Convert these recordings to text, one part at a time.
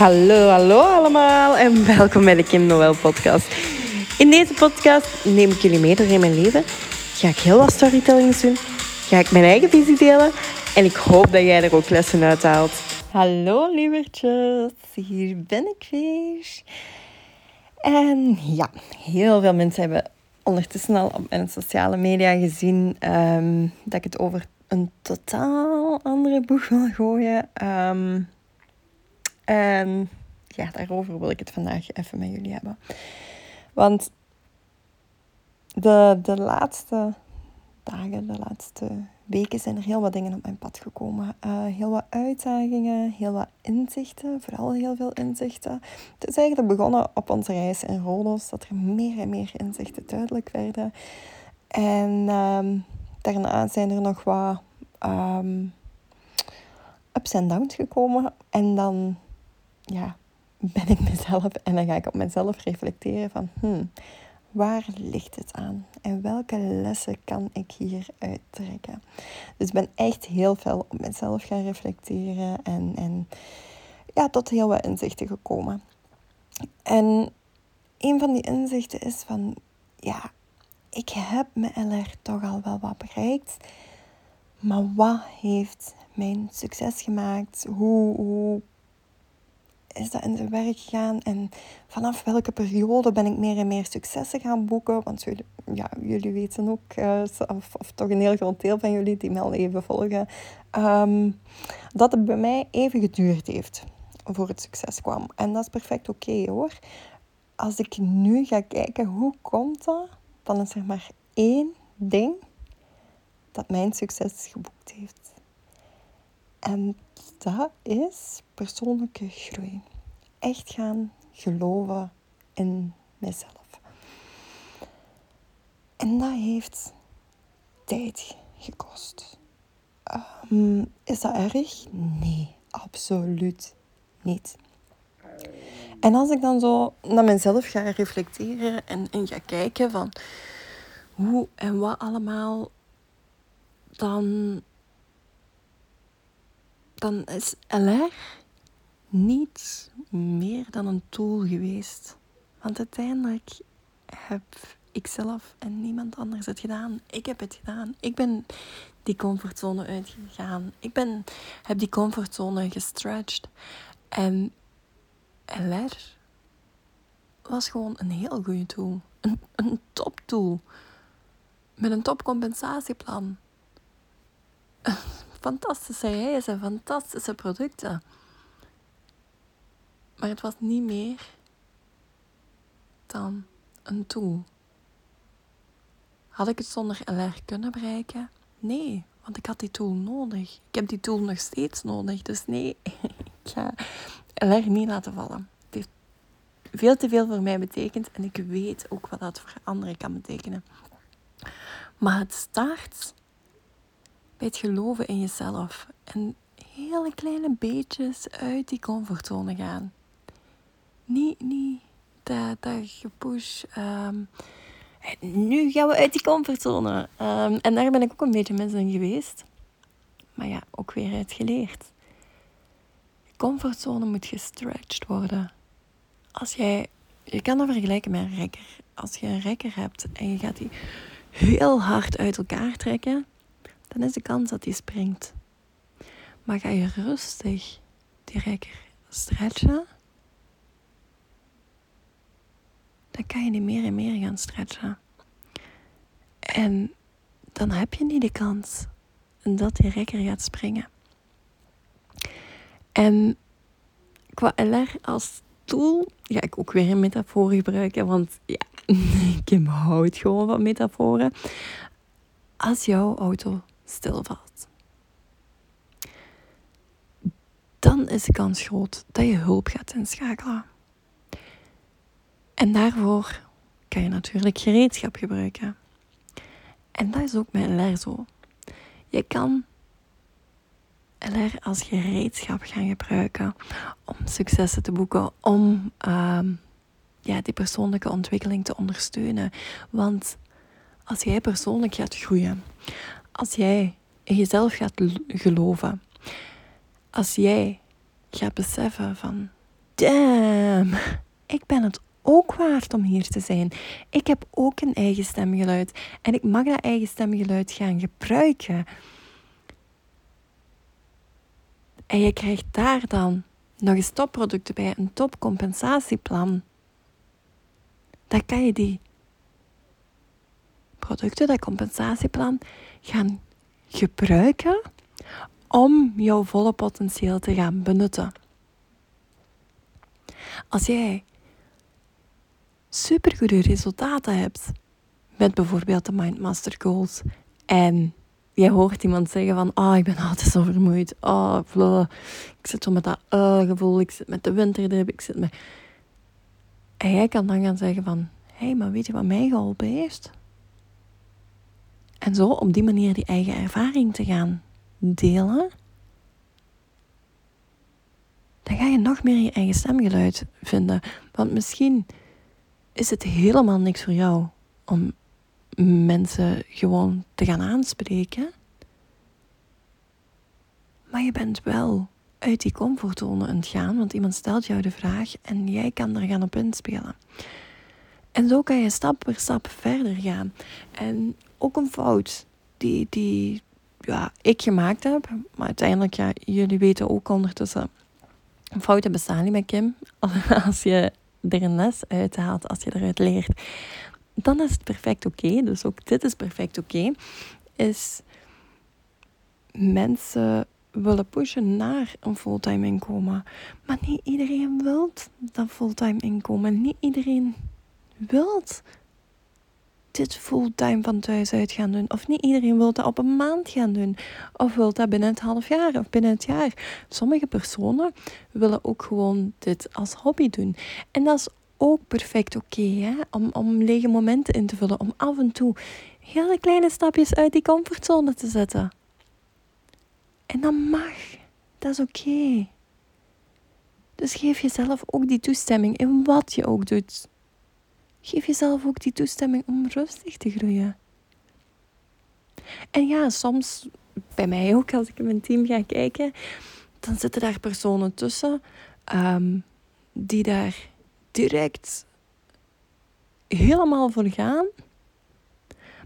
Hallo, hallo allemaal en welkom bij de Kim Noël podcast. In deze podcast neem ik jullie mee door in mijn leven. Ga ik heel wat storytellings doen. Ga ik mijn eigen visie delen. En ik hoop dat jij er ook lessen uit haalt. Hallo lievertjes, hier ben ik weer. En ja, heel veel mensen hebben ondertussen al op mijn sociale media gezien ehm, dat ik het over een totaal andere boeg wil gooien. Um, en ja, daarover wil ik het vandaag even met jullie hebben. Want de, de laatste dagen, de laatste weken zijn er heel wat dingen op mijn pad gekomen. Uh, heel wat uitdagingen, heel wat inzichten, vooral heel veel inzichten. Het is eigenlijk begonnen op onze reis in Rodos, dat er meer en meer inzichten duidelijk werden. En um, daarna zijn er nog wat um, ups en downs gekomen. En dan ja, ben ik mezelf en dan ga ik op mezelf reflecteren van hmm, waar ligt het aan en welke lessen kan ik hier uittrekken. Dus ik ben echt heel veel op mezelf gaan reflecteren en, en ja, tot heel wat inzichten gekomen. En een van die inzichten is van ja, ik heb me LR toch al wel wat bereikt. Maar wat heeft mijn succes gemaakt? Hoe, hoe is dat in zijn werk gegaan en vanaf welke periode ben ik meer en meer successen gaan boeken? Want jullie, ja, jullie weten ook, uh, of, toch een heel groot deel van jullie die me al even volgen, um, dat het bij mij even geduurd heeft voor het succes kwam. En dat is perfect oké hoor. Als ik nu ga kijken hoe komt dat, dan is er maar één ding dat mijn succes geboekt heeft. En dat is persoonlijke groei. Echt gaan geloven in mezelf. En dat heeft tijd gekost. Um, is dat erg? Nee, absoluut niet. En als ik dan zo naar mezelf ga reflecteren en, en ga kijken van hoe en wat allemaal, dan dan is LR niet meer dan een tool geweest. Want uiteindelijk heb ik zelf en niemand anders het gedaan. Ik heb het gedaan. Ik ben die comfortzone uitgegaan. Ik ben, heb die comfortzone gestretched. En LR was gewoon een heel goede tool. Een, een top tool. Met een top compensatieplan fantastische reizen, fantastische producten. Maar het was niet meer dan een tool. Had ik het zonder LR kunnen bereiken? Nee, want ik had die tool nodig. Ik heb die tool nog steeds nodig. Dus nee, ik ga LR niet laten vallen. Het heeft veel te veel voor mij betekend en ik weet ook wat dat voor anderen kan betekenen. Maar het start bij het geloven in jezelf. En hele kleine beetjes uit die comfortzone gaan. Niet, niet dat, dat gepush. Um, nu gaan we uit die comfortzone. Um, en daar ben ik ook een beetje mis in geweest. Maar ja, ook weer uit geleerd. De comfortzone moet gestretched worden. Als jij, je kan dat vergelijken met een rekker. Als je een rekker hebt en je gaat die heel hard uit elkaar trekken, dan is de kans dat hij springt. Maar ga je rustig die rekker stretchen, dan kan je die meer en meer gaan stretchen. En dan heb je niet de kans dat die rekker gaat springen. En qua LR als tool ga ik ook weer een metafoor gebruiken, want ja, Kim houdt gewoon van metaforen. Als jouw auto stilvalt. Dan is de kans groot dat je hulp gaat inschakelen. En daarvoor kan je natuurlijk gereedschap gebruiken. En dat is ook met LR zo. Je kan LR als gereedschap gaan gebruiken om successen te boeken, om uh, ja, die persoonlijke ontwikkeling te ondersteunen. Want als jij persoonlijk gaat groeien, als jij in jezelf gaat geloven, als jij gaat beseffen van damn, ik ben het ook waard om hier te zijn. Ik heb ook een eigen stemgeluid en ik mag dat eigen stemgeluid gaan gebruiken. En je krijgt daar dan nog eens topproducten bij, een topcompensatieplan. Dan kan je die producten, dat compensatieplan, gaan gebruiken om jouw volle potentieel te gaan benutten. Als jij supergoede resultaten hebt met bijvoorbeeld de Mindmaster Goals en jij hoort iemand zeggen van, oh, ik ben altijd zo vermoeid, oh, vlo, ik zit zo met dat gevoel, ik zit met de winterdip, ik zit met... En jij kan dan gaan zeggen van, hé, hey, maar weet je wat mij geholpen heeft? En zo op die manier die eigen ervaring te gaan delen, dan ga je nog meer je eigen stemgeluid vinden. Want misschien is het helemaal niks voor jou om mensen gewoon te gaan aanspreken. Maar je bent wel uit die comfortzone aan het gaan, want iemand stelt jou de vraag en jij kan er gaan op inspelen. En zo kan je stap per stap verder gaan. En ook een fout die, die ja, ik gemaakt heb, maar uiteindelijk, ja, jullie weten ook ondertussen, fouten bestaan niet met Kim. Als je er een les uit haalt, als je eruit leert, dan is het perfect oké. Dus ook dit is perfect oké. Is mensen willen pushen naar een fulltime inkomen. Maar niet iedereen wil dat fulltime inkomen. Niet iedereen wil dit fulltime van thuis uit gaan doen. Of niet iedereen wil dat op een maand gaan doen. Of wil dat binnen het half jaar of binnen het jaar. Sommige personen willen ook gewoon dit als hobby doen. En dat is ook perfect oké, om, om lege momenten in te vullen. Om af en toe hele kleine stapjes uit die comfortzone te zetten. En dat mag. Dat is oké. Dus geef jezelf ook die toestemming in wat je ook doet. Geef jezelf ook die toestemming om rustig te groeien. En ja, soms, bij mij ook, als ik in mijn team ga kijken, dan zitten daar personen tussen ehm, die daar direct helemaal voor gaan.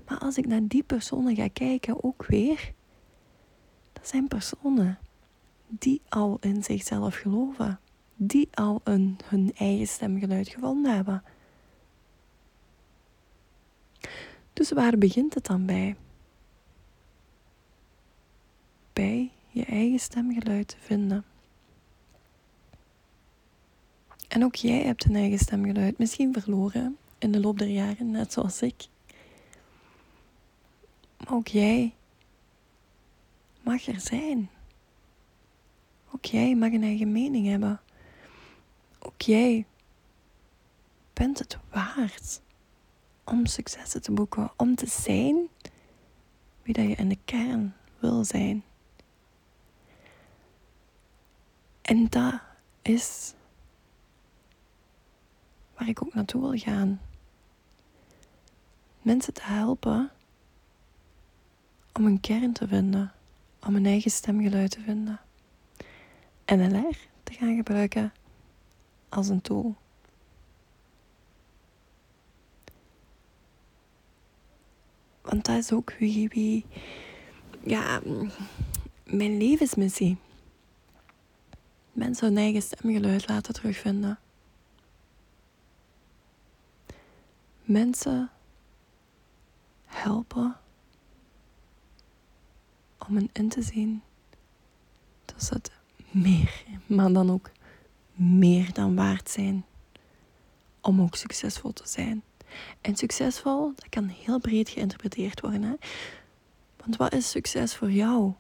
Maar als ik naar die personen ga kijken, ook weer, dat zijn personen die al in zichzelf geloven, die al een, hun eigen stemgeluid gevonden hebben. Dus waar begint het dan bij? Bij je eigen stemgeluid te vinden. En ook jij hebt een eigen stemgeluid, misschien verloren in de loop der jaren, net zoals ik. Maar ook jij mag er zijn. Ook jij mag een eigen mening hebben. Ook jij bent het waard om successen te boeken, om te zijn wie dat je in de kern wil zijn. En dat is waar ik ook naartoe wil gaan. Mensen te helpen om een kern te vinden, om een eigen stemgeluid te vinden. En LR te gaan gebruiken als een tool. Want dat is ook wie, ja, mijn levensmissie. Mensen hun eigen stemgeluid laten terugvinden. Mensen helpen om hen in te zien dat ze het meer, maar dan ook meer dan waard zijn om ook succesvol te zijn. En succesvol, dat kan heel breed geïnterpreteerd worden. Hè? Want wat is succes voor jou?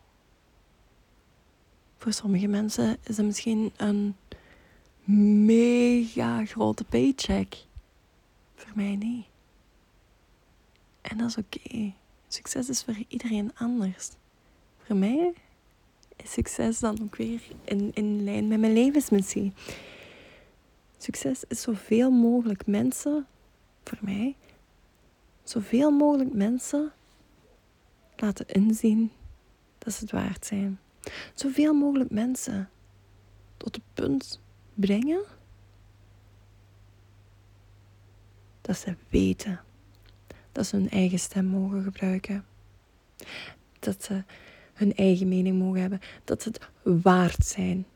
Voor sommige mensen is het misschien een mega grote paycheck. Voor mij niet. En dat is oké. Succes is voor iedereen anders. Voor mij is succes dan ook weer in, in lijn met mijn levensmissie. Succes is zoveel mogelijk mensen voor mij zoveel mogelijk mensen laten inzien dat ze het waard zijn. Zoveel mogelijk mensen tot het punt brengen dat ze weten dat ze hun eigen stem mogen gebruiken. Dat ze hun eigen mening mogen hebben. Dat ze het waard zijn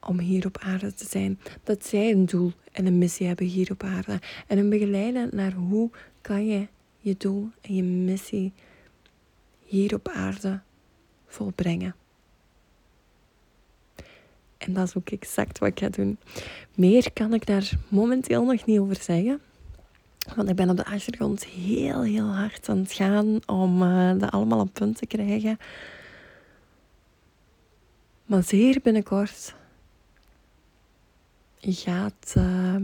om hier op aarde te zijn. Dat zij een doel en een missie hebben hier op aarde. En een begeleiden naar hoe kan je je doel en je missie hier op aarde volbrengen. En dat is ook exact wat ik ga doen. Meer kan ik daar momenteel nog niet over zeggen. Want ik ben op de achtergrond heel, heel hard aan het gaan om uh, dat allemaal op punt te krijgen. Maar zeer binnenkort gaat uh,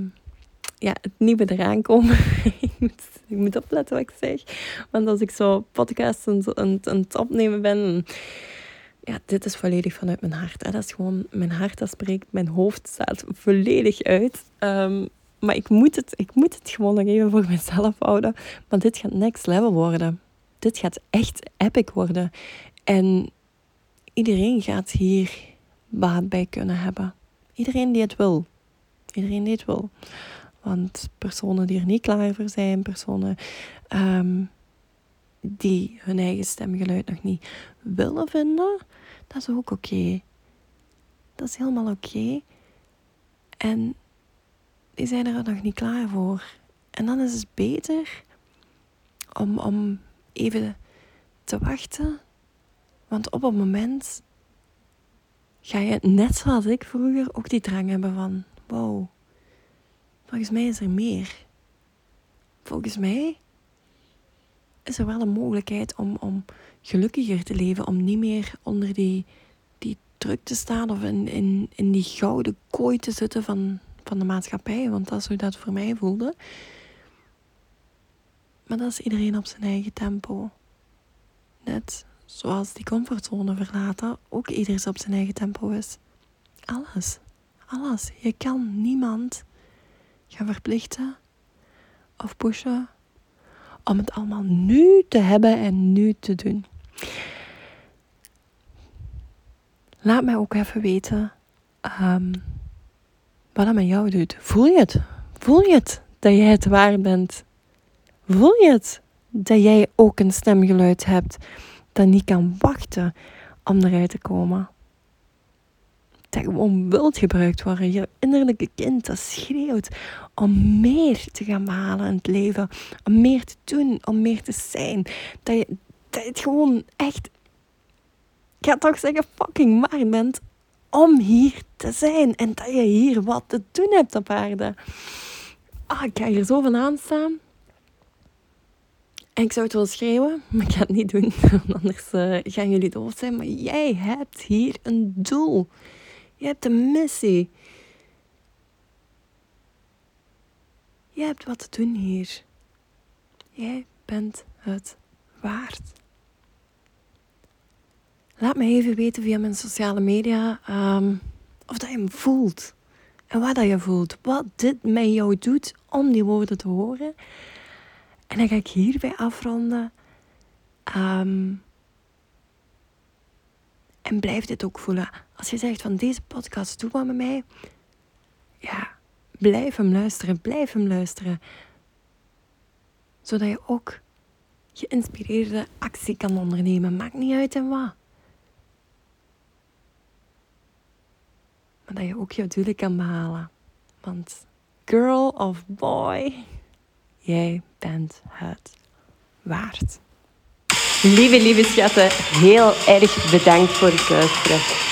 ja, het nieuwe eraan komen. ik, moet, ik moet opletten wat ik zeg. Want als ik zo podcasts aan, het opnemen ben... Ja, dit is volledig vanuit mijn hart. Hè. Dat is gewoon mijn hart dat spreekt. Mijn hoofd staat volledig uit. Um, maar ik moet, het, ik moet het gewoon nog even voor mezelf houden. Maar dit gaat next level worden. Dit gaat echt epic worden. En iedereen gaat hier baat bij kunnen hebben. Iedereen die het wil. Iedereen die het wil. Want personen die er niet klaar voor zijn, personen um, die hun eigen stemgeluid nog niet willen vinden, dat is ook oké. Dat is helemaal oké. En die zijn er nog niet klaar voor. En dan is het beter om, om even te wachten. Want op het moment ga je, net zoals ik vroeger, ook die drang hebben van... Wow, volgens mij is er meer. Volgens mij is er wel een mogelijkheid om, om gelukkiger te leven. Om niet meer onder die, die druk te staan of in, in, in die gouden kooi te zitten van van de maatschappij, want dat is hoe dat voor mij voelde. Maar dat is iedereen op zijn eigen tempo. Net zoals die comfortzone verlaten ook iedereen op zijn eigen tempo is. Alles. Alles. Je kan niemand gaan verplichten of pushen om het allemaal nu te hebben en nu te doen. Laat mij ook even weten um, wat dat met jou doet. Voel je het? Voel je het dat jij het waar bent? Voel je het dat jij ook een stemgeluid hebt dat niet kan wachten om eruit te komen? Gewoon wilt gebruikt worden. Je innerlijke kind dat schreeuwt om meer te gaan behalen in het leven. Om meer te doen, om meer te zijn. Dat je, dat het gewoon echt, ik ga toch zeggen, fucking waar bent om hier te zijn en dat je hier wat te doen hebt op aarde. Ah, ik ga hier zo van aanstaan. En ik zou het wel schreeuwen, maar ik ga het niet doen. Anders uh, gaan jullie doof zijn. Maar jij hebt hier een doel. Je hebt een missie. Je hebt wat te doen hier. Jij bent het waard. Laat me even weten via mijn sociale media um, of dat je hem voelt. En wat dat je voelt. Wat dit met jou doet om die woorden te horen. En dan ga ik hierbij afronden. Um, en blijf dit ook voelen. Als je zegt van deze podcast, doe wat met mij. Ja, blijf hem luisteren. Blijf hem luisteren. Zodat je ook geïnspireerde actie kan ondernemen. Maakt niet uit en wat. dat je ook jouw doelen kan behalen. Want girl of boy, jij bent het waard. Lieve, lieve schatten, heel erg bedankt voor het luisteren.